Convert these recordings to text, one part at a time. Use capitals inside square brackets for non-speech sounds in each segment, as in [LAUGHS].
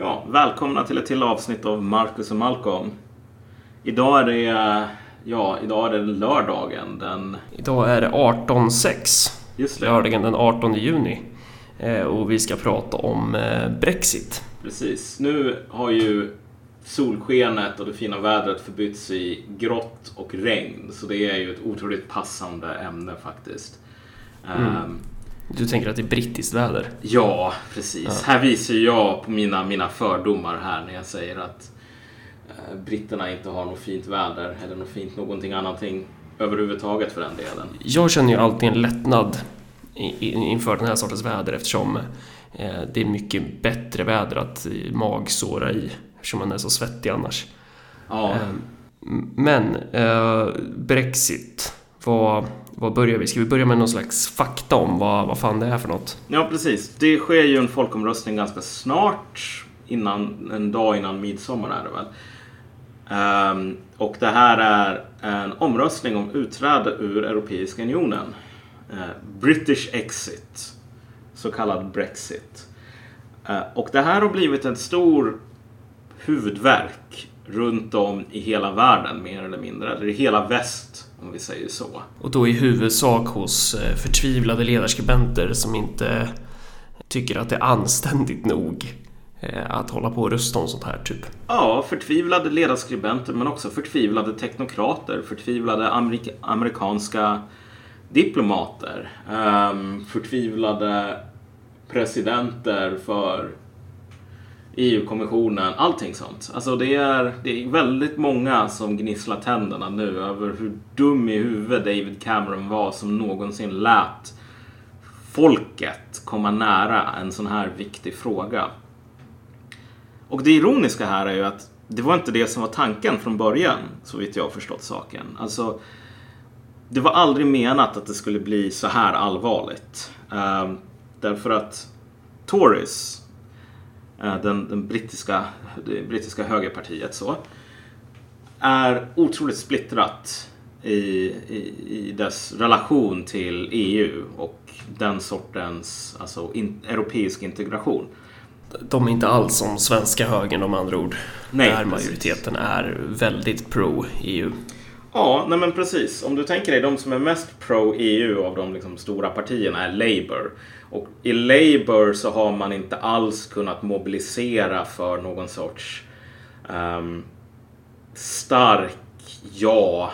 Ja, välkomna till ett till avsnitt av Marcus och Malcolm. Idag är det, ja, idag är det lördagen den... Idag är det 18.06. Just det. Lördagen den 18 juni. Eh, Och vi ska prata om eh, Brexit. Precis. Nu har ju solskenet och det fina vädret förbytts i grått och regn. Så det är ju ett otroligt passande ämne faktiskt. Ehm, Du tänker att det är brittiskt väder? Ja, precis. Här visar jag på mina, mina fördomar här när jag säger att eh, britterna inte har något fint väder eller något fint någonting annat överhuvudtaget för den delen. Jag känner ju alltid en lättnad inför den här sortens väder eftersom eh, det är mycket bättre väder att magsåra i eftersom man är så svettig annars. Ja, Eh, Men Brexit, vad, vad börjar vi? Ska vi börja med någon slags fakta om vad, vad fan det är för något? ja, precis. Det sker ju en folkomröstning ganska snart. Innan, en dag innan midsommar är det väl. Um, och det här är en omröstning om utträde ur Europeiska unionen. Uh, British exit. Så kallad Brexit. Uh, och det här har blivit en stor huvudvärk runt om i hela världen mer eller mindre. Eller i hela väst om vi säger så. Och då i huvudsak hos eh, förtvivlade ledarskribenter som inte tycker att det är anständigt nog eh, att hålla på och rösta om sånt här typ. Ja, förtvivlade ledarskribenter men också förtvivlade teknokrater, förtvivlade amerik- amerikanska diplomater, ehm, förtvivlade presidenter för EU-kommissionen, allting sånt. Alltså det är, det är väldigt många som gnisslar tänderna nu över hur dum i huvudet David Cameron var som någonsin lät folket komma nära en sån här viktig fråga. Och det ironiska här är ju att det var inte det som var tanken från början, så vitt jag har förstått saken. Alltså, det var aldrig menat att det skulle bli så här allvarligt. Ehm, därför att Tories, den, den brittiska, det brittiska högerpartiet, så, är otroligt splittrat i, i, i dess relation till EU och den sortens alltså, in, europeisk integration. De är inte alls som svenska högern om andra ord. Nej, där precis. majoriteten är väldigt pro-EU. Ja, nej men precis. Om du tänker dig, de som är mest pro-EU av de liksom stora partierna är Labour. Och i Labour så har man inte alls kunnat mobilisera för någon sorts um, stark ja,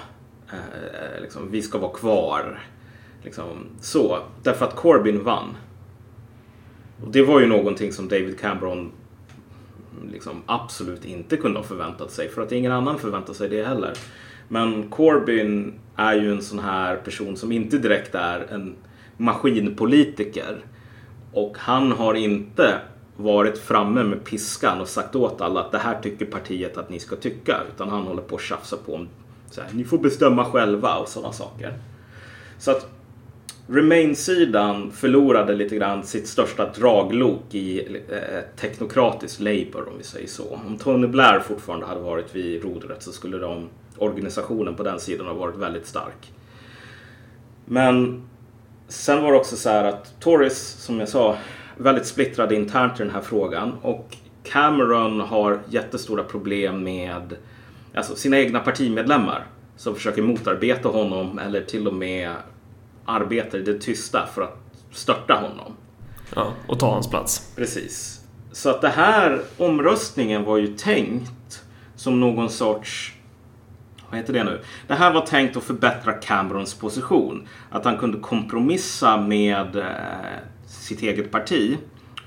eh, liksom, vi ska vara kvar. Liksom, så, därför att Corbyn vann. Och det var ju någonting som David Cameron liksom absolut inte kunde ha förväntat sig. För att ingen annan förväntar sig det heller. Men Corbyn är ju en sån här person som inte direkt är en maskinpolitiker. Och han har inte varit framme med piskan och sagt åt alla att det här tycker partiet att ni ska tycka. Utan han håller på att tjafsa på om så här, ni får bestämma själva och sådana saker. Så att Remain-sidan förlorade lite grann sitt största draglok i eh, teknokratiskt Labour om vi säger så. Om Tony Blair fortfarande hade varit vid rodret så skulle de, organisationen på den sidan ha varit väldigt stark. Men sen var det också så här att Tories, som jag sa, väldigt splittrade internt i den här frågan och Cameron har jättestora problem med alltså, sina egna partimedlemmar som försöker motarbeta honom eller till och med arbetar i det tysta för att störta honom. Ja, och ta hans plats. Precis. Så att det här omröstningen var ju tänkt som någon sorts vad heter det nu? Det här var tänkt att förbättra Camerons position. Att han kunde kompromissa med eh, sitt eget parti.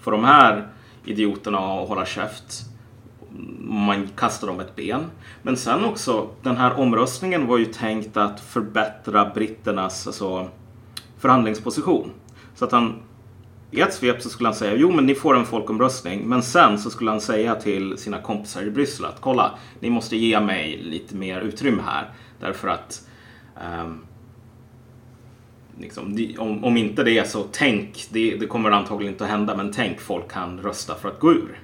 För de här idioterna att hålla käft. Man kastar dem ett ben. Men sen också, den här omröstningen var ju tänkt att förbättra britternas alltså, förhandlingsposition. Så att han i ett svep så skulle han säga jo men ni får en folkomröstning. Men sen så skulle han säga till sina kompisar i Bryssel att kolla, ni måste ge mig lite mer utrymme här. Därför att um, liksom, om, om inte det så tänk, det, det kommer antagligen inte att hända, men tänk folk kan rösta för att gå ur.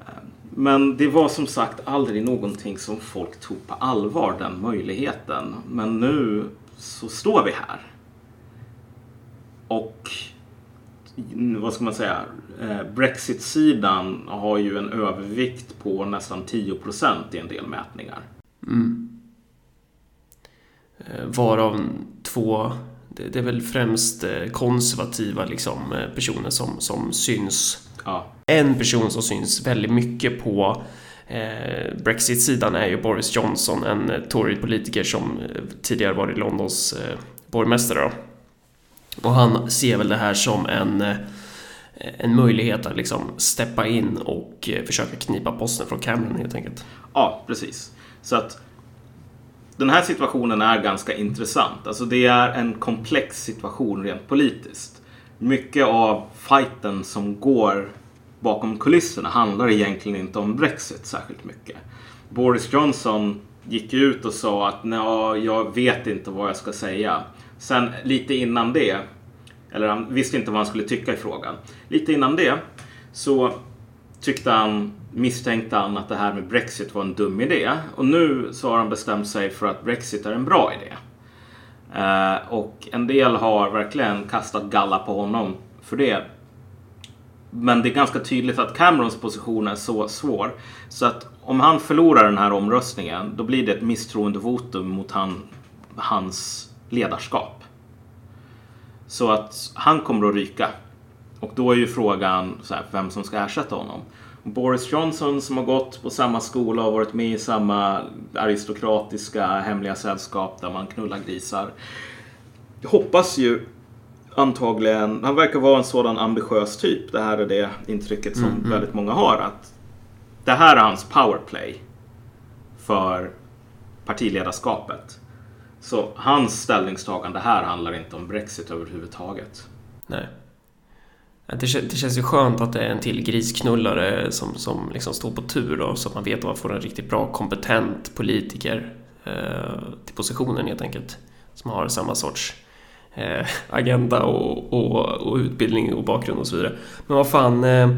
Ehm, men det var som sagt aldrig någonting som folk tog på allvar, den möjligheten. Men nu så står vi här. Och vad ska man säga, eh, Brexit-sidan har ju en övervikt på nästan 10 procent i en del mätningar. Mm. Varav två, det är väl främst konservativa liksom, personer som, som syns. Ja. En person som syns väldigt mycket på Eh, Brexit-sidan är ju Boris Johnson, en Tory-politiker som tidigare varit Londons eh, borgmästare. Då. Och han ser väl det här som en, eh, en möjlighet att liksom steppa in och eh, försöka knipa posten från Cameron helt enkelt. Ja, precis. Så att den här situationen är ganska intressant. Alltså det är en komplex situation rent politiskt. Mycket av fighten som går bakom kulisserna handlar egentligen inte om Brexit särskilt mycket. Boris Johnson gick ut och sa att jag vet inte vad jag ska säga. Sen lite innan det, eller han visste inte vad han skulle tycka i frågan. Lite innan det så tyckte han, misstänkte han att det här med Brexit var en dum idé. Och nu så har han bestämt sig för att Brexit är en bra idé. Eh, och en del har verkligen kastat galla på honom för det. Men det är ganska tydligt att Camerons position är så svår. Så att om han förlorar den här omröstningen då blir det ett misstroendevotum mot han, hans ledarskap. Så att han kommer att ryka. Och då är ju frågan här, vem som ska ersätta honom. Boris Johnson som har gått på samma skola och varit med i samma aristokratiska hemliga sällskap där man knullar grisar. Jag hoppas ju antagligen, han verkar vara en sådan ambitiös typ. Det här är det intrycket som mm, mm. väldigt många har. att Det här är hans powerplay för partiledarskapet. Så hans ställningstagande här handlar inte om Brexit överhuvudtaget. Nej. Det, det känns ju skönt att det är en till grisknullare som, som liksom står på tur då, så att man vet att man får en riktigt bra kompetent politiker eh, till positionen helt enkelt. Som har samma sorts eh, agenda och, och, och, utbildning och bakgrund och så vidare. Men vad fan, eh,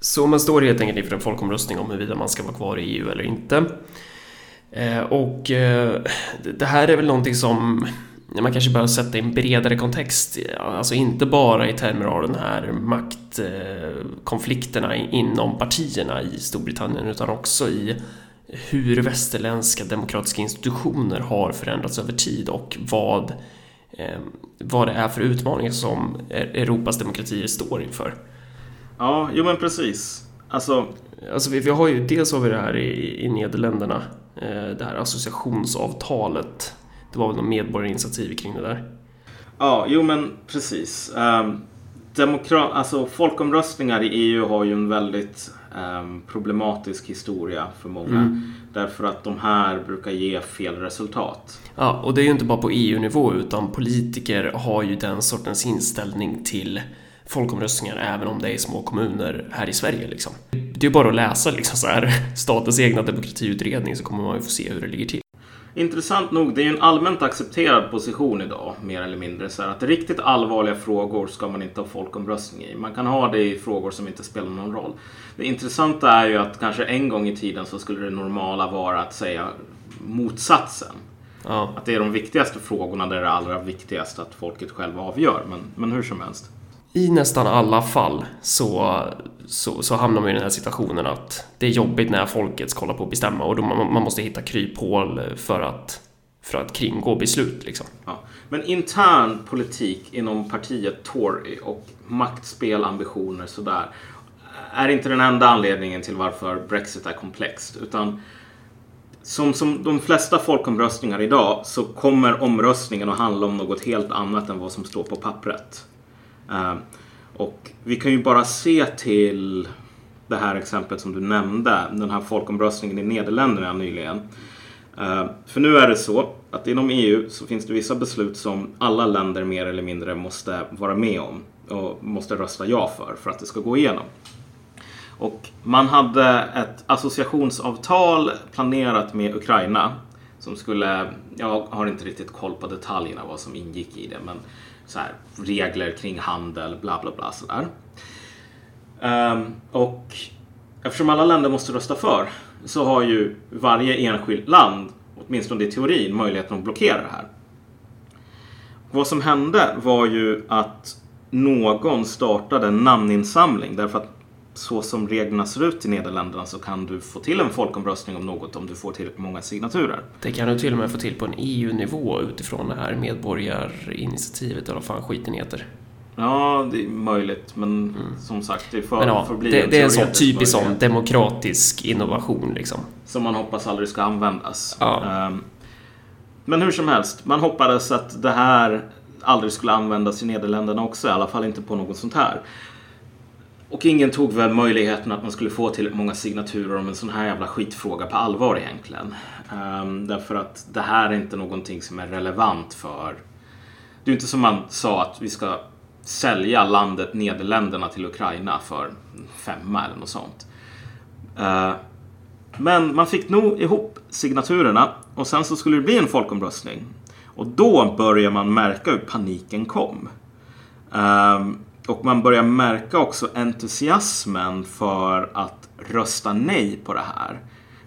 så man står helt enkelt inför en folkomröstning om huruvida man ska vara kvar i EU eller inte. Eh, och eh, det här är väl någonting som man kanske bör sätta i en bredare kontext. Alltså inte bara i termer av den här maktkonflikterna inom partierna i Storbritannien utan också i hur västerländska demokratiska institutioner har förändrats över tid och vad, eh, vad det är för utmaningar som Europas demokratier står inför. Ja, jo men precis. Alltså, alltså vi, vi har ju, dels har vi det här i, i Nederländerna det här associationsavtalet. Det var väl något medborgarinitiativ kring det där? Ja, jo men precis. Um, demokrat, alltså, folkomröstningar i EU har ju en väldigt um, problematisk historia för många. Mm. Därför att de här brukar ge fel resultat. Ja, och det är ju inte bara på EU-nivå utan politiker har ju den sortens inställning till folkomröstningar även om det är små kommuner här i Sverige. Liksom. Det är bara att läsa liksom, så här, statens egna demokratiutredning så kommer man ju få se hur det ligger till. Intressant nog, det är ju en allmänt accepterad position idag, mer eller mindre. Så här, att riktigt allvarliga frågor ska man inte ha folkomröstning i. Man kan ha det i frågor som inte spelar någon roll. Det intressanta är ju att kanske en gång i tiden så skulle det normala vara att säga motsatsen. Ja. Att det är de viktigaste frågorna där det är allra viktigast att folket själv avgör. Men, men hur som helst i nästan alla fall så, så, så, hamnar man i den här situationen att det är jobbigt när folket ska hålla på att bestämma och då man, man måste hitta kryphål för att, för att kringgå beslut. Liksom. Ja. Men intern politik inom partiet Tory och maktspel, sådär är inte den enda anledningen till varför Brexit är komplext. Utan som, som de flesta folkomröstningar idag så kommer omröstningen att handla om något helt annat än vad som står på pappret. Eh, och vi kan ju bara se till det här exemplet som du nämnde, den här folkomröstningen i Nederländerna nyligen. Eh, för nu är det så att inom EU så finns det vissa beslut som alla länder mer eller mindre måste vara med om och måste rösta ja för, för att det ska gå igenom. Och man hade ett associationsavtal planerat med Ukraina som skulle, jag har inte riktigt koll på detaljerna vad som ingick i det, men så här, regler kring handel, bla bla bla sådär. Um, och eftersom alla länder måste rösta för så har ju varje enskilt land, åtminstone i teorin, möjligheten att blockera det här. vad som hände var ju att någon startade en namninsamling därför att så som reglerna ser ut i Nederländerna så kan du få till en folkomröstning om något om du får tillräckligt många signaturer. Det kan du till och med få till på en EU-nivå utifrån det här medborgarinitiativet eller vad fan skiten heter. Ja, det är möjligt, men mm. som sagt, det, för, men ja, det, det är en sån typisk sån demokratisk innovation liksom. Som man hoppas aldrig ska användas. Ja. Um, men hur som helst, man hoppades att det här aldrig skulle användas i Nederländerna också, i alla fall inte på något sånt här. Och ingen tog väl möjligheten att man skulle få till många signaturer om en sån här jävla skitfråga på allvar egentligen. Um, därför att det här är inte någonting som är relevant för... Det är inte som man sa att vi ska sälja landet Nederländerna till Ukraina för femma eller något sånt. Uh, men man fick nog ihop signaturerna och sen så skulle det bli en folkomröstning. Och då börjar man märka hur paniken kom. Um, och man börjar märka också entusiasmen för att rösta nej på det här.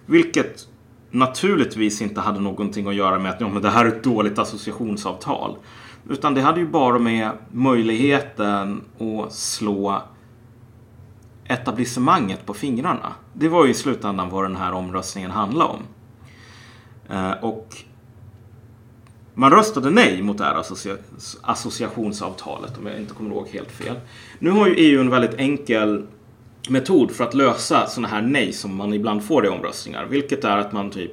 Vilket naturligtvis inte hade någonting att göra med att ja, men det här är ett dåligt associationsavtal. Utan det hade ju bara med möjligheten att slå etablissemanget på fingrarna. Det var ju i slutändan vad den här omröstningen handlade om. Eh, och man röstade nej mot det här associa associationsavtalet om jag inte kommer ihåg helt fel. Nu har ju EU en väldigt enkel metod för att lösa sådana här nej som man ibland får i omröstningar. Vilket är att man typ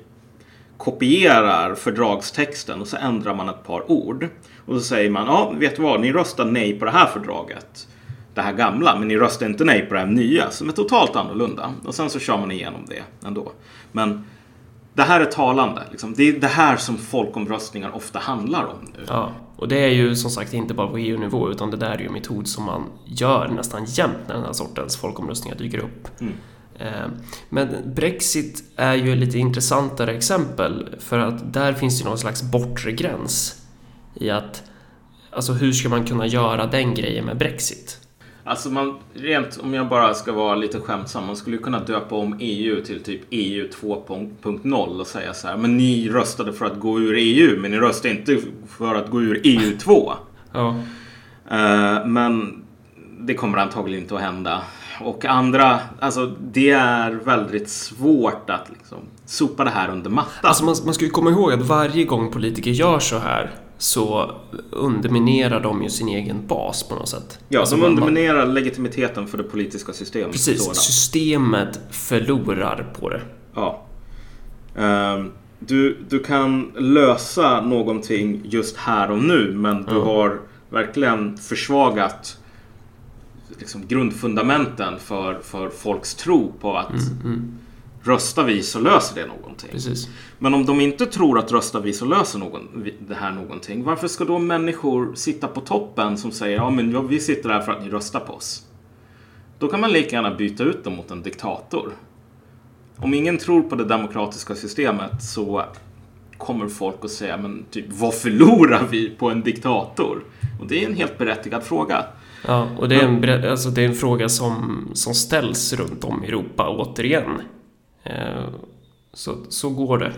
kopierar fördragstexten och så ändrar man ett par ord. Och så säger man, ja vet du vad, ni röstar nej på det här fördraget. Det här gamla, men ni röstar inte nej på det här nya som är totalt annorlunda. Och sen så kör man igenom det ändå. Men det här är talande. Liksom. Det är det här som folkomröstningar ofta handlar om nu. Ja, och det är ju som sagt inte bara på EU-nivå utan det där är ju en metod som man gör nästan jämt när den här sortens folkomröstningar dyker upp. Mm. Eh, men Brexit är ju ett lite intressantare exempel för att där finns det någon slags bortre gräns i att Alltså hur ska man kunna göra den grejen med Brexit? Alltså man, rent om jag bara ska vara lite skämtsam, man skulle kunna döpa om EU till typ EU 2.0 och säga så här, men ni röstade för att gå ur EU, men ni röstade inte för att gå ur EU 2. ja. Uh, men det kommer antagligen inte att hända. Och andra, alltså det är väldigt svårt att liksom sopa det här under mattan. Alltså man, man ska ju komma ihåg att varje gång politiker gör så här så underminerar de ju sin egen bas på något sätt. Ja, alltså de underminerar man... legitimiteten för det politiska systemet. Precis, sådan. systemet förlorar på det. Ja. Um, du, du kan lösa någonting just här och nu men du mm. har verkligen försvagat liksom, grundfundamenten för, för folks tro på att mm, mm röstar vi så löser det någonting. Precis. Men om de inte tror att röstar vi så löser någon, det här någonting. Varför ska då människor sitta på toppen som säger ja men vi sitter här för att ni röstar på oss. Då kan man lika gärna byta ut dem mot en diktator. Om ingen tror på det demokratiska systemet så kommer folk att säga men typ vad förlorar vi på en diktator? Och det är en helt berättigad fråga. Ja, och det är en, alltså det är en fråga som, som ställs runt om i Europa återigen. Eh, så, så går det.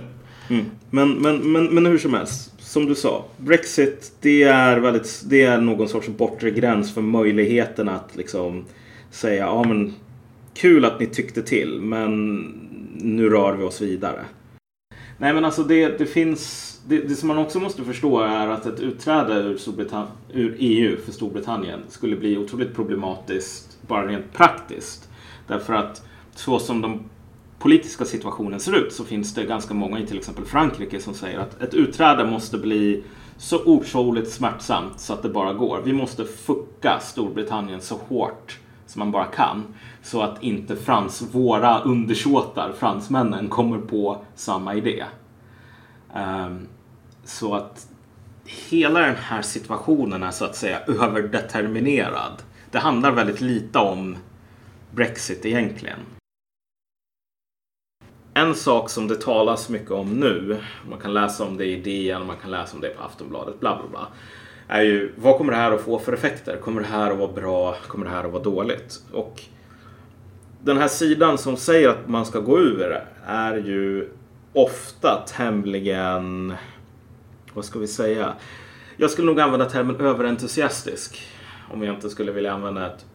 Mm. Men, men, men, men hur som helst, som du sa, Brexit det är, väldigt, det är någon sorts bortre gräns för möjligheten att liksom säga ja men kul att ni tyckte till men nu rör vi oss vidare. Nej men alltså det, det finns det, det, som man också måste förstå är att ett utträde ur, ur EU för Storbritannien skulle bli otroligt problematiskt bara rent praktiskt. Därför att så som de politiska situationen ser ut så finns det ganska många i till exempel Frankrike som säger att ett utträde måste bli så otroligt smärtsamt så att det bara går. Vi måste fucka Storbritannien så hårt som man bara kan så att inte Frans, våra undersåtar, fransmännen, kommer på samma idé. Um, så att hela den här situationen är så att säga överdeterminerad. Det handlar väldigt lite om Brexit egentligen. En sak som det talas mycket om nu, man kan läsa om det i DN, man kan läsa om det på Aftonbladet, bla bla bla. Är ju vad kommer det här att få för effekter? Kommer det här att vara bra? Kommer det här att vara dåligt? Och den här sidan som säger att man ska gå ur är ju ofta tämligen, vad ska vi säga? Jag skulle nog använda termen överentusiastisk. om jag inte skulle vilja använda ett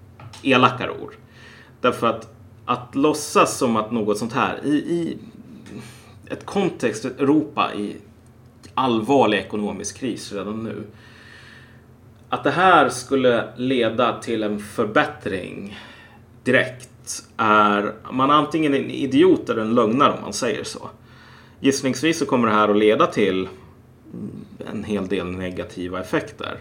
elakare ord. Därför att att låtsas som att något sånt här i, i ett kontext, ett Europa i allvarlig ekonomisk kris redan nu. Att det här skulle leda till en förbättring direkt är man antingen en idiot eller en lögnare om man säger så. Gissningsvis så kommer det här att leda till en hel del negativa effekter.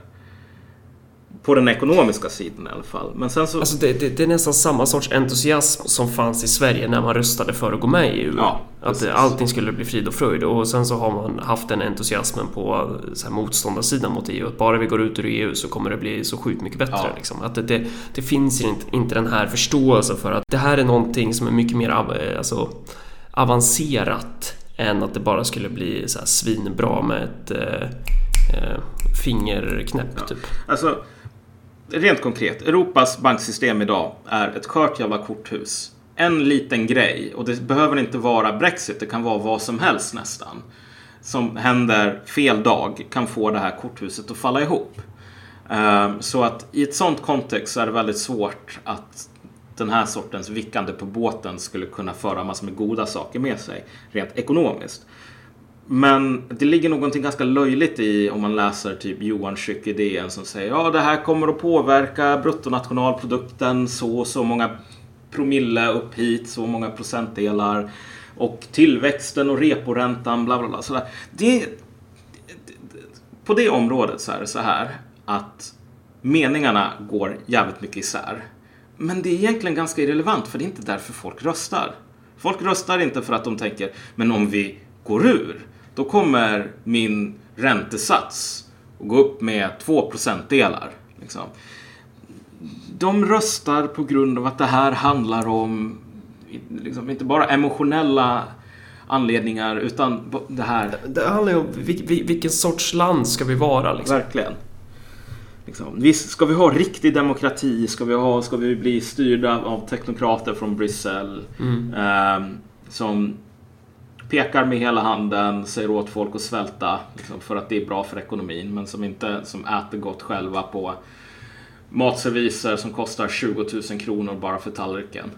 På den ekonomiska sidan i alla fall. Men sen så... Alltså det, det, det, är nästan samma sorts entusiasm som fanns i Sverige när man röstade för att gå med i EU. Ja, att allting skulle bli frid och fröjd. Och sen så har man haft den entusiasmen på så här, motståndarsidan mot EU. Att bara vi går ut ur EU så kommer det bli så sjukt mycket bättre. Ja. Liksom. Att det, det, det, finns inte, inte den här förståelsen för att det här är någonting som är mycket mer alltså, avancerat än att det bara skulle bli så här svinbra med ett eh, eh fingerknäpp. Ja. Typ. Alltså, rent konkret, Europas banksystem idag är ett skört jävla korthus. En liten grej, och det behöver inte vara Brexit, det kan vara vad som helst nästan. Som händer fel dag kan få det här korthuset att falla ihop. Ehm, så att i ett sånt kontext så är det väldigt svårt att den här sortens vickande på båten skulle kunna föra massor med goda saker med sig, rent ekonomiskt. Men det ligger någonting ganska löjligt i om man läser typ Johan Schück i DN som säger ja det här kommer att påverka bruttonationalprodukten så och så många promille upp hit, så många procentdelar och tillväxten och reporäntan bla bla bla. Sådär. Det, på det området så är det så här att meningarna går jävligt mycket isär. Men det är egentligen ganska irrelevant för det är inte därför folk röstar. Folk röstar inte för att de tänker men om vi går ur då kommer min räntesats att gå upp med 2 procentdelar. Liksom. De röstar på grund av att det här handlar om liksom, inte bara emotionella anledningar utan det här. Det handlar ju om vilken sorts land ska vi vara. Liksom. Verkligen. Liksom, visst, ska vi ha riktig demokrati? Ska vi, ha, ska vi bli styrda av teknokrater från Bryssel? Mm. Eh, som pekar med hela handen, säger åt folk att svälta liksom, för att det är bra för ekonomin, men som inte som äter gott själva på matserviser som kostar 20 000 kronor bara för tallriken.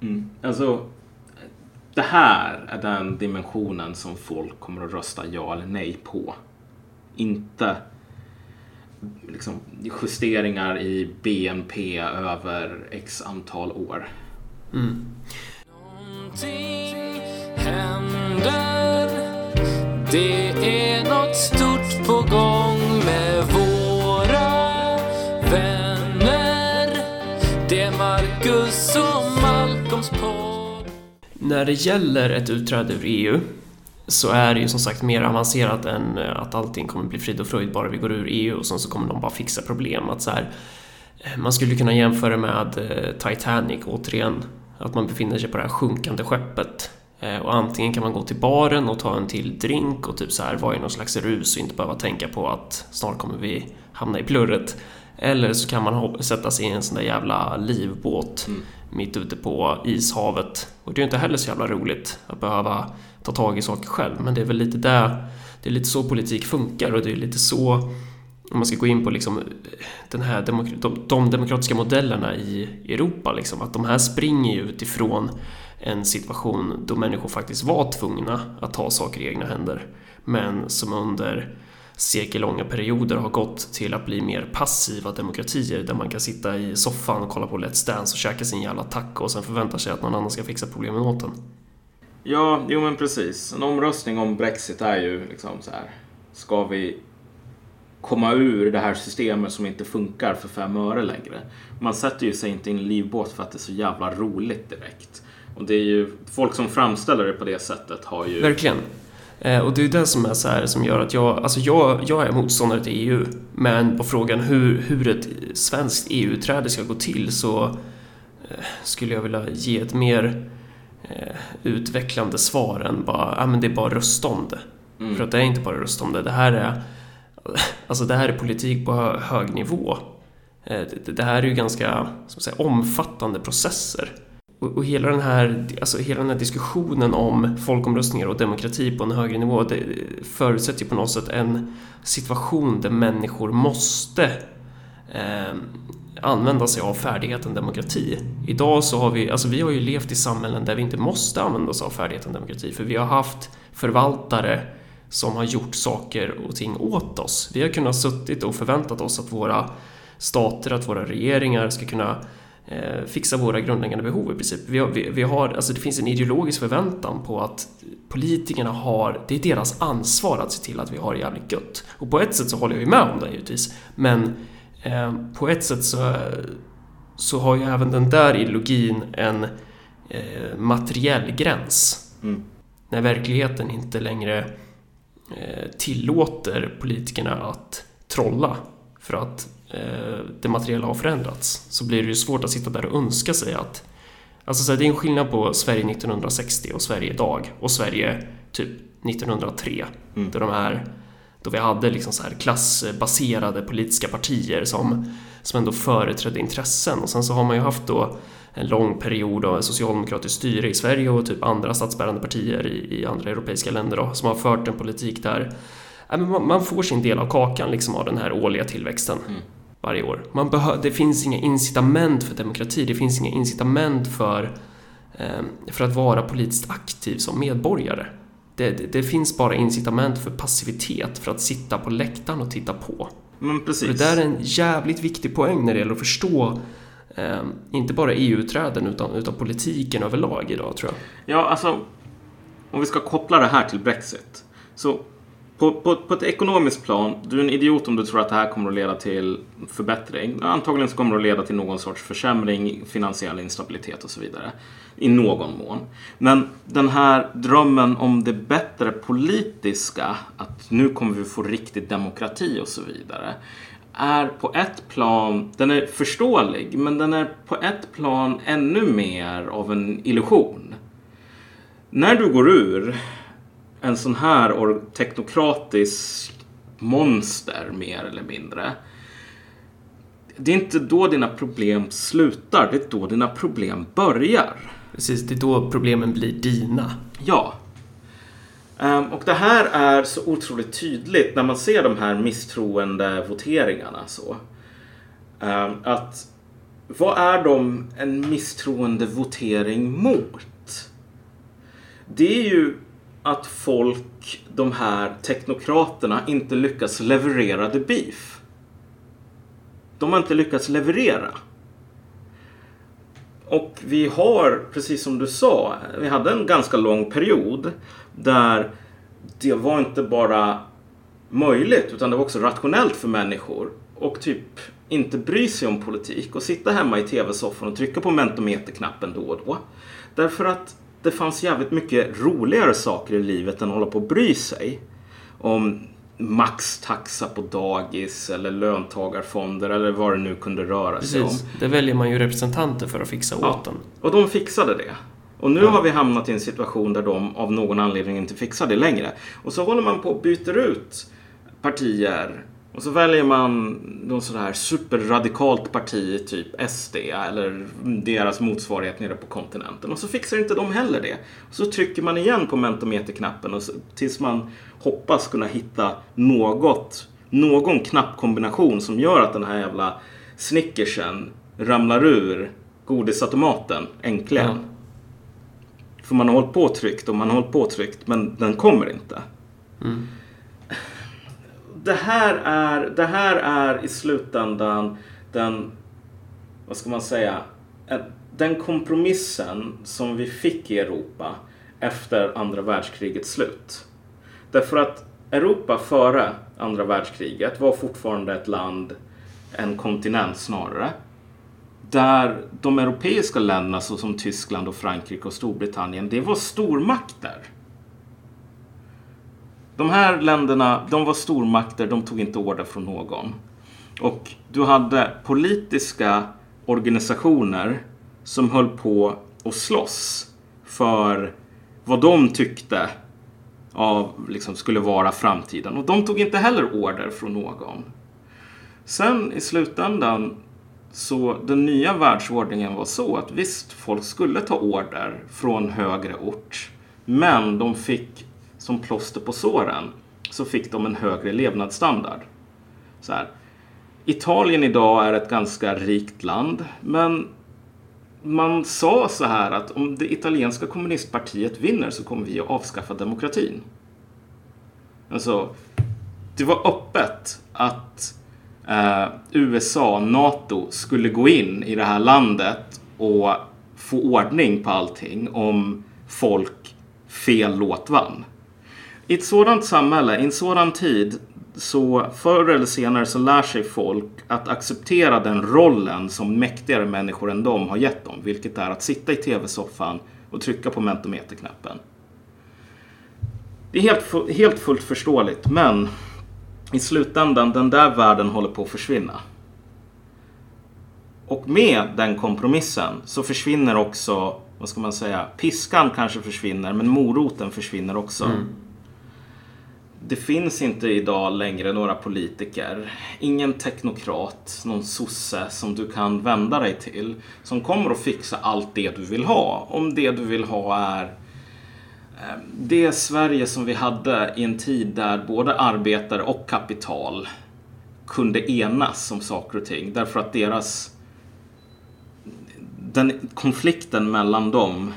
Mm. Alltså, det här är den dimensionen som folk kommer att rösta ja eller nej på. Inte liksom, justeringar i BNP över x antal år. Mm händer. Det är något stort på gång med våra vänner. Det är Marcus och Malcolms podd. När det gäller ett utträde ur EU så är det ju som sagt mer avancerat än eh, att allting kommer bli frid och fröjd bara vi går ur EU och sen så kommer de bara fixa problem. Att så här, eh, man skulle kunna jämföra med eh, Titanic återigen. Att man befinner sig på det här sjunkande skeppet och antingen kan man gå till baren och ta en till drink och typ så här vara i någon slags rus och inte behöva tänka på att snart kommer vi hamna i plurret. Eller så kan man sätta sig i en sån där jävla livbåt mm. mitt ute på ishavet. Och det är ju inte heller så jävla roligt att behöva ta tag i saker själv. Men det är väl lite där, det är lite så politik funkar och det är lite så om man ska gå in på liksom den här demok de, de demokratiska modellerna i Europa, liksom, att de här springer ju utifrån en situation då människor faktiskt var tvungna att ta saker i egna händer men som under sekellånga perioder har gått till att bli mer passiva demokratier där man kan sitta i soffan och kolla på Let's Dance och käka sin jävla taco och sen förvänta sig att någon annan ska fixa problemen åt en. Ja, jo men precis. En omröstning om Brexit är ju liksom så här. Ska vi komma ur det här systemet som inte funkar för fem öre längre? Man sätter ju sig inte i en livbåt för att det är så jävla roligt direkt. Och det är ju, folk som framställer det på det sättet har ju... Verkligen. Eh, och det är det som är så här som gör att jag, alltså jag, jag är motståndare till EU. Men på frågan hur, hur ett svenskt EU-träde ska gå till så eh, skulle jag vilja ge ett mer eh, utvecklande svar än bara, ja men det är bara rösta om det. Mm. För att det är inte bara rösta om det. Det här är, alltså det här är politik på hög nivå. Det, här är ju ganska som säga, omfattande processer. Och, och, hela, den här, alltså hela den här diskussionen om folkomröstningar och demokrati på en högre nivå det förutsätter ju på något sätt en situation där människor måste eh, använda sig av färdigheten demokrati. Idag så har vi, alltså vi har ju levt i samhällen där vi inte måste använda oss av färdigheten demokrati för vi har haft förvaltare som har gjort saker och ting åt oss. Vi har kunnat suttit och förväntat oss att våra stater, att våra regeringar ska kunna fixa våra grundläggande behov i princip. Vi har, vi, vi, har, alltså det finns en ideologisk förväntan på att politikerna har, det är deras ansvar att se till att vi har det jävligt gött. Och på ett sätt så håller jag ju med om det givetvis, men eh, på ett sätt så, så har ju även den där ideologin en eh, materiell gräns. Mm. När verkligheten inte längre eh, tillåter politikerna att trolla för att Eh, det materiella har förändrats så blir det ju svårt att sitta där och önska sig att Alltså så det är en skillnad på Sverige 1960 och Sverige idag och Sverige typ 1903 mm. då de här då vi hade liksom så här klassbaserade politiska partier som, som ändå företrädde intressen och sen så har man ju haft då en lång period av socialdemokratiskt styre i Sverige och typ andra statsbärande partier i, i andra europeiska länder då, som har fört en politik där man får sin del av kakan liksom av den här årliga tillväxten. Mm varje år. Man behö- det finns inga incitament för demokrati, det finns inga incitament för, eh, för att vara politiskt aktiv som medborgare. Det, det, det, finns bara incitament för passivitet, för att sitta på läktaren och titta på. Men precis. det där är en jävligt viktig poäng när det gäller att förstå eh, inte bara EU-utträden utan, utan politiken överlag idag tror jag. Ja, alltså om vi ska koppla det här till Brexit. Så på, på, på ett ekonomiskt plan, du är en idiot om du tror att det här kommer att leda till förbättring. Antagligen så kommer det att leda till någon sorts försämring, finansiell instabilitet och så vidare. I någon mån. Men den här drömmen om det bättre politiska, att nu kommer vi få riktig demokrati och så vidare är på ett plan, den är förståelig, men den är på ett plan ännu mer av en illusion. När du går ur en sån här teknokratisk monster mer eller mindre. Det är inte då dina problem slutar, det är då dina problem börjar. Precis, det är då problemen blir dina. Ja. Um, och det här är så otroligt tydligt när man ser de här misstroende voteringarna. Så. Um, att vad är de en misstroende votering mot? Det är ju att folk, de här teknokraterna, inte lyckas leverera the beef. De har inte lyckats leverera. Och vi har, precis som du sa, vi hade en ganska lång period där det var inte bara möjligt utan det var också rationellt för människor och typ inte bry sig om politik och sitta hemma i tv-soffan och trycka på mentometerknappen då och då. Därför att det fanns jävligt mycket roligare saker i livet än att hålla på och bry sig. Om maxtaxa på dagis eller löntagarfonder eller vad det nu kunde röra Precis. sig om. Det väljer man ju representanter för att fixa ja. åt den. Och de fixade det. Och nu ja. har vi hamnat i en situation där de av någon anledning inte fixar det längre. Och så håller man på och byter ut partier och så väljer man någon sån här superradikalt parti, typ SD eller deras motsvarighet nere på kontinenten. Och så fixar inte de heller det. Och så trycker man igen på mentometerknappen och så, tills man hoppas kunna hitta något, någon knappkombination som gör att den här jävla snickersen ramlar ur godisautomaten äntligen. Mm. För man har hållit på tryckt och man har hållit på tryckt men den kommer inte. Mm det här är, det här är i slutändan den, vad ska man säga, den kompromissen som vi fick i Europa efter andra världskrigets slut. Därför att Europa före andra världskriget var fortfarande ett land, en kontinent snarare, där de europeiska länderna såsom Tyskland och Frankrike och Storbritannien, det var stormakter. De här länderna, de var stormakter, de tog inte order från någon. Och du hade politiska organisationer som höll på att slåss för vad de tyckte av, liksom, skulle vara framtiden. Och de tog inte heller order från någon. Sen i slutändan så den nya världsordningen var så att visst, folk skulle ta order från högre ort. Men de fick som plåster på såren så fick de en högre levnadsstandard. Så här. Italien idag är ett ganska rikt land, men man sa så här att om det italienska kommunistpartiet vinner så kommer vi att avskaffa demokratin. Alltså, det var öppet att eh, USA, NATO, skulle gå in i det här landet och få ordning på allting om folk fel låt vann. I ett sådant samhälle, i en sådan tid, så förr eller senare så lär sig folk att acceptera den rollen som mäktigare människor än de har gett dem. Vilket är att sitta i tv-soffan och trycka på mentometerknappen. Det är helt, helt fullt förståeligt, men i slutändan, den där världen håller på att försvinna. Och med den kompromissen så försvinner också, vad ska man säga, piskan kanske försvinner, men moroten försvinner också. Mm. Det finns inte idag längre några politiker, ingen teknokrat, någon sosse som du kan vända dig till som kommer att fixa allt det du vill ha. Om det du vill ha är eh, det Sverige som vi hade i en tid där både arbetare och kapital kunde enas om saker och ting därför att deras den konflikten mellan dem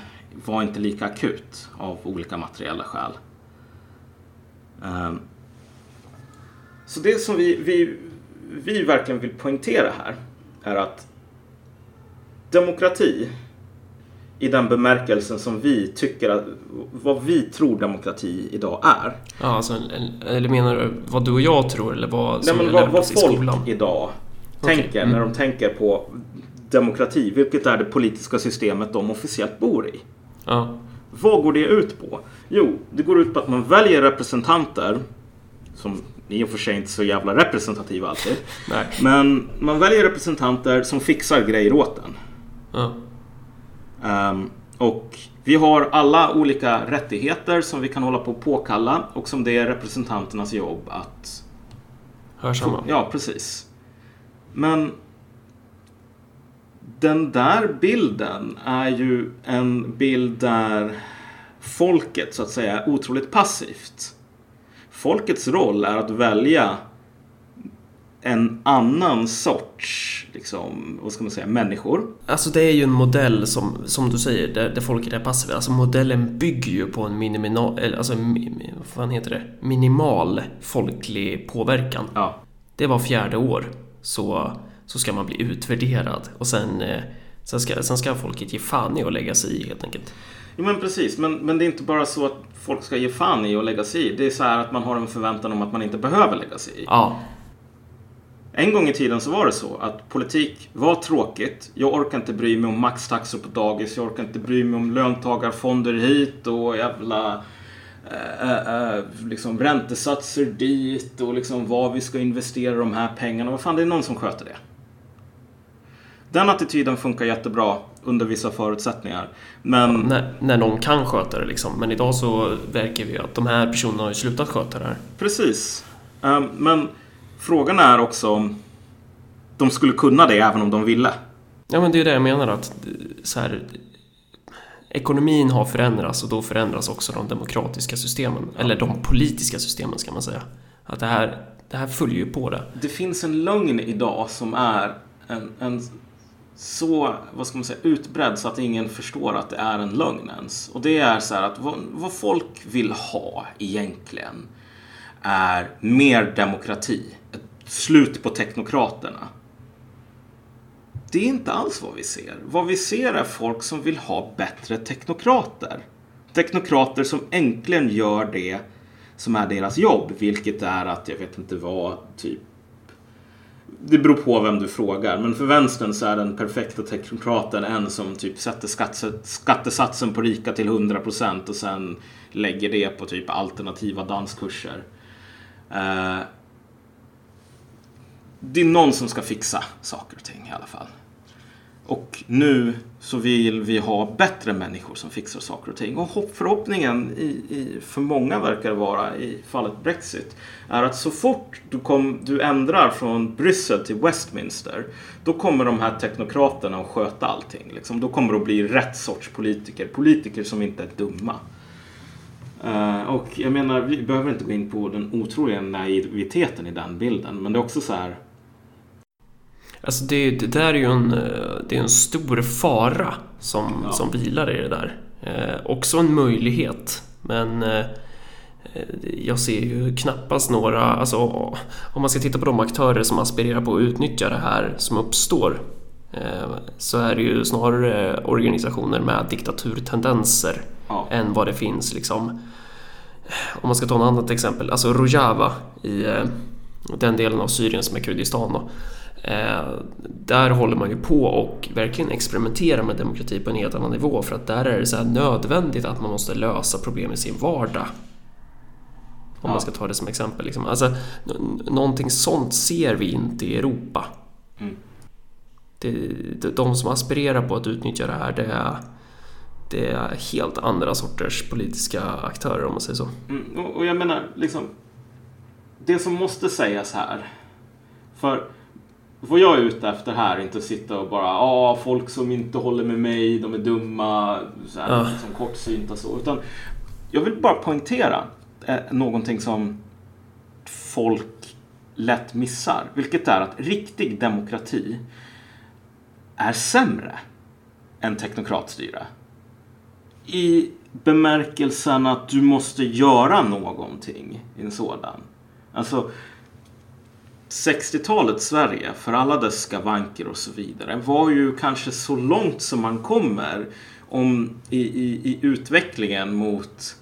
var inte lika akut av olika materiella skäl. Um, så det som vi, vi, vi verkligen vill poängtera här är att demokrati i den bemärkelsen som vi tycker att, vad vi tror demokrati idag är. Ja, alltså, eller menar du vad du och jag tror eller vad som Nej, men vad, vad folk idag okay. tänker mm. när de tänker på demokrati, vilket är det politiska systemet de officiellt bor i. Ja. Vad går det ut på? Jo, det går ut på att man väljer representanter som i och för sig inte så jävla representativa alltid. Nej. Men man väljer representanter som fixar grejer åt en. Ja. Um, och vi har alla olika rättigheter som vi kan hålla på att påkalla och som det är representanternas jobb att... Hörsamma. Ja, precis. Men den där bilden är ju en bild där folket så att säga är otroligt passivt. Folkets roll är att välja en annan sorts, liksom, vad ska man säga, människor. Alltså det är ju en modell som, som du säger, där, där folket är passiva. Alltså modellen bygger ju på en minimal, alltså, vad fan heter det? minimal folklig påverkan. Ja. Det var fjärde år. Så så ska man bli utvärderad och sen, eh, sen, ska, sen ska folket ge fan i att lägga sig i helt enkelt. Jo men precis, men, men det är inte bara så att folk ska ge fan i att lägga sig i. Det är så här att man har en förväntan om att man inte behöver lägga sig i. Ja. En gång i tiden så var det så att politik var tråkigt. Jag orkar inte bry mig om maxtaxor på dagis. Jag orkar inte bry mig om löntagarfonder hit och jävla äh, äh, liksom räntesatser dit och liksom vad vi ska investera de här pengarna. Vad fan, det är någon som sköter det. Den attityden funkar jättebra under vissa förutsättningar. Men... Ja, när, när någon kan sköta det liksom. Men idag så verkar vi att de här personerna har slutat sköta det här. Precis. Um, men frågan är också om de skulle kunna det även om de ville. Ja, men det är det jag menar att så här, ekonomin har förändrats och då förändras också de demokratiska systemen. Eller de politiska systemen ska man säga. Att det här, det här följer ju på det. Det finns en lögn idag som är en, en så, vad ska man säga, utbredd så att ingen förstår att det är en lögn ens. Och det är så här att vad, vad folk vill ha egentligen är mer demokrati. Ett slut på teknokraterna. Det är inte alls vad vi ser. Vad vi ser är folk som vill ha bättre teknokrater. Teknokrater som äntligen gör det som är deras jobb, vilket är att, jag vet inte vad, typ det beror på vem du frågar, men för vänstern så är den perfekta teknokraten en som typ sätter skattesatsen på rika till 100% och sen lägger det på typ alternativa danskurser. Eh, det är någon som ska fixa saker och ting i alla fall. Och nu så vill vi ha bättre människor som fixar saker och ting. Och förhoppningen i, i, för många verkar vara i fallet Brexit är att så fort du, kom, du ändrar från Bryssel till Westminster då kommer de här teknokraterna att sköta allting. Liksom. Då kommer det att bli rätt sorts politiker. Politiker som inte är dumma. Uh, och jag menar, vi behöver inte gå in på den otroliga naiviteten i den bilden. Men det är också så här Alltså det, det där är ju en, det är en stor fara som, Ja. som vilar i det där. Eh, också en möjlighet, men eh, jag ser ju knappast några, alltså om man ska titta på de aktörer som aspirerar på att utnyttja det här som uppstår eh, så är det ju snarare organisationer med diktaturtendenser Ja. än vad det finns liksom om man ska ta ett annat exempel, alltså Rojava i eh, den delen av Syrien som är Kurdistan då. Eh, där håller man ju på och verkligen experimenterar med demokrati på en helt annan nivå för att där är det så här nödvändigt att man måste lösa problem i sin vardag. Om Ja. man ska ta det som exempel. Liksom. Alltså, någonting sånt ser vi inte i Europa. Mm. Det, det, de som aspirerar på att utnyttja det här det är, det är helt andra sorters politiska aktörer om man säger så. Mm, och, och jag menar, liksom, det som måste sägas här, för vad jag är ute efter här är inte att sitta och bara, ja, folk som inte håller med mig, de är dumma, så här, Ja. liksom kortsynta så, utan jag vill bara poängtera eh, någonting som folk lätt missar, vilket är att riktig demokrati är sämre än teknokratstyre. I bemärkelsen att du måste göra någonting i en sådan. Alltså 60-talets Sverige, för alla dess skavanker och så vidare, var ju kanske så långt som man kommer om, i, i, i utvecklingen mot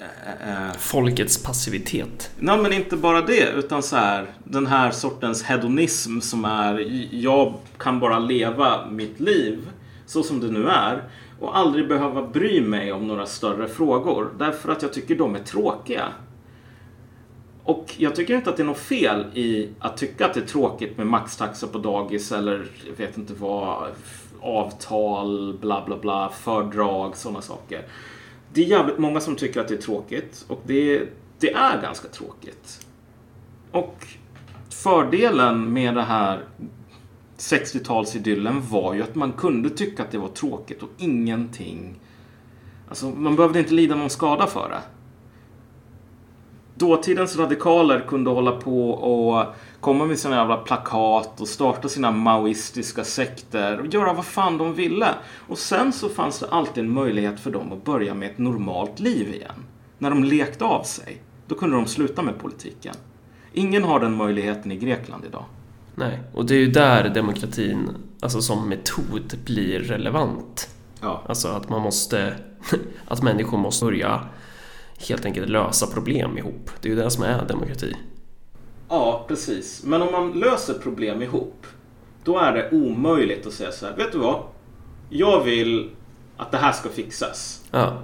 eh, eh, Folkets passivitet. Nej, men inte bara det, utan så här, den här sortens hedonism som är jag kan bara leva mitt liv så som det nu är och aldrig behöva bry mig om några större frågor därför att jag tycker de är tråkiga. Och jag tycker inte att det är något fel i att tycka att det är tråkigt med maxtaxa på dagis eller jag vet inte vad, avtal, bla bla bla, fördrag, sådana saker. Det är jävligt många som tycker att det är tråkigt och det, det är ganska tråkigt. Och fördelen med det här 60-talsidyllen var ju att man kunde tycka att det var tråkigt och ingenting... Alltså, man behövde inte lida någon skada för det. Dåtidens radikaler kunde hålla på och komma med sina jävla plakat och starta sina maoistiska sekter och göra vad fan de ville. Och sen så fanns det alltid en möjlighet för dem att börja med ett normalt liv igen. När de lekte av sig, då kunde de sluta med politiken. Ingen har den möjligheten i Grekland idag. Nej, och det är ju där demokratin, alltså som metod, blir relevant. Ja. Alltså att man måste, [LAUGHS] att människor måste börja helt enkelt lösa problem ihop. Det är ju det som är demokrati. Ja, precis. Men om man löser problem ihop, då är det omöjligt att säga så här. Vet du vad? Jag vill att det här ska fixas. Ja.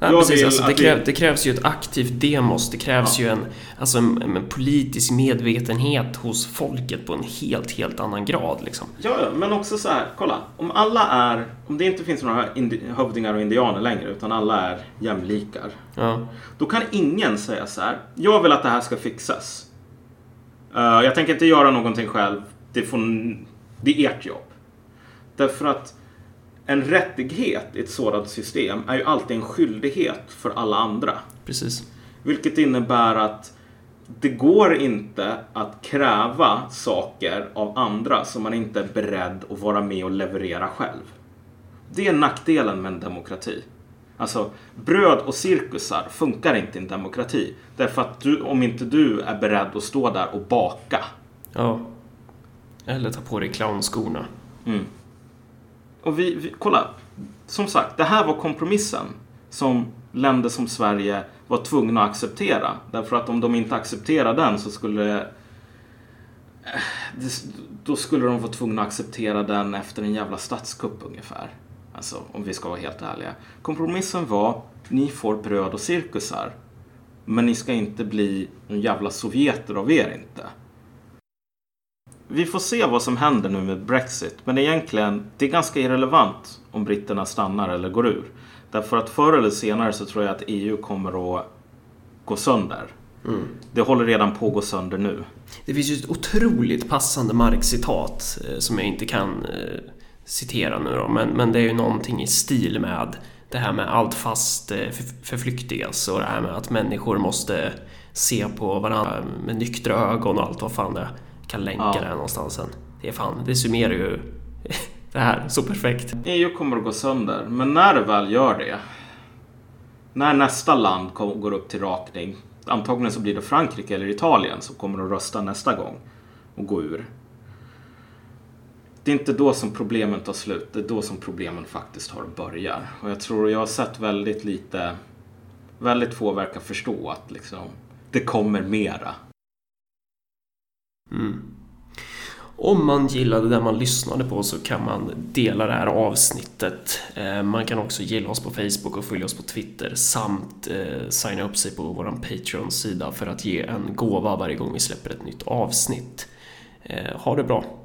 Ja, precis. Alltså, det, att vi- kräv, det krävs ju ett aktivt demos. Det krävs Ja. ju en, alltså en, en politisk medvetenhet hos folket på en helt, helt annan grad. Liksom. Ja, ja, men också så här. Kolla. Om alla är, om det inte finns några indi- hövdingar och indianer längre, utan alla är jämlikar. Ja. Då kan ingen säga så här. Jag vill att det här ska fixas. Eh, jag tänker inte göra någonting själv. Det, får, det är ert jobb. Därför att en rättighet i ett sådant system är ju alltid en skyldighet för alla andra. Precis. Vilket innebär att det går inte att kräva saker av andra som man inte är beredd att vara med och leverera själv. Det är nackdelen med en demokrati. Alltså, bröd och cirkusar funkar inte i en demokrati. Därför att du, om inte du är beredd att stå där och baka. Ja. Eller ta på dig clownskorna. Mm. Och vi, vi, kolla. Som sagt, det här var kompromissen som länder som Sverige var tvungna att acceptera. Därför att om de inte accepterade den så skulle eh, det, då skulle de vara tvungna att acceptera den efter en jävla statskupp ungefär. Alltså, om vi ska vara helt ärliga. Kompromissen var, ni får bröd och cirkusar. Men ni ska inte bli någon jävla sovjeter av er inte. Vi får se vad som händer nu med Brexit. Men egentligen, det är ganska irrelevant om britterna stannar eller går ur. Därför att förr eller senare så tror jag att EU kommer att gå sönder. Det håller redan på att gå sönder nu. Det finns ju ett otroligt passande Marx-citat eh, som jag inte kan eh, citera nu då, men, men det är ju någonting i stil med det här med allt fast eh, för- förflyktigas och det här med att människor måste se på varandra med nyktra ögon och allt vad fan det kan länka ja. det här någonstans sen. Det är fan, det summerar ju [LAUGHS] det här så perfekt. EU kommer att gå sönder, men när det väl gör det, när nästa land går upp till rakning, antagligen så blir det Frankrike eller Italien som kommer att rösta nästa gång och gå ur. Det är inte då som problemen tar slut, det är då som problemen faktiskt har börjar. Och jag tror jag har sett väldigt lite, väldigt få verkar förstå att liksom, det kommer mera. Mm. Om man gillade det man lyssnade på så kan man dela det här avsnittet. Eh, man kan också gilla oss på Facebook och följa oss på Twitter samt eh, signa upp sig på vår Patreon-sida för att ge en gåva varje gång vi släpper ett nytt avsnitt. Eh, ha det bra!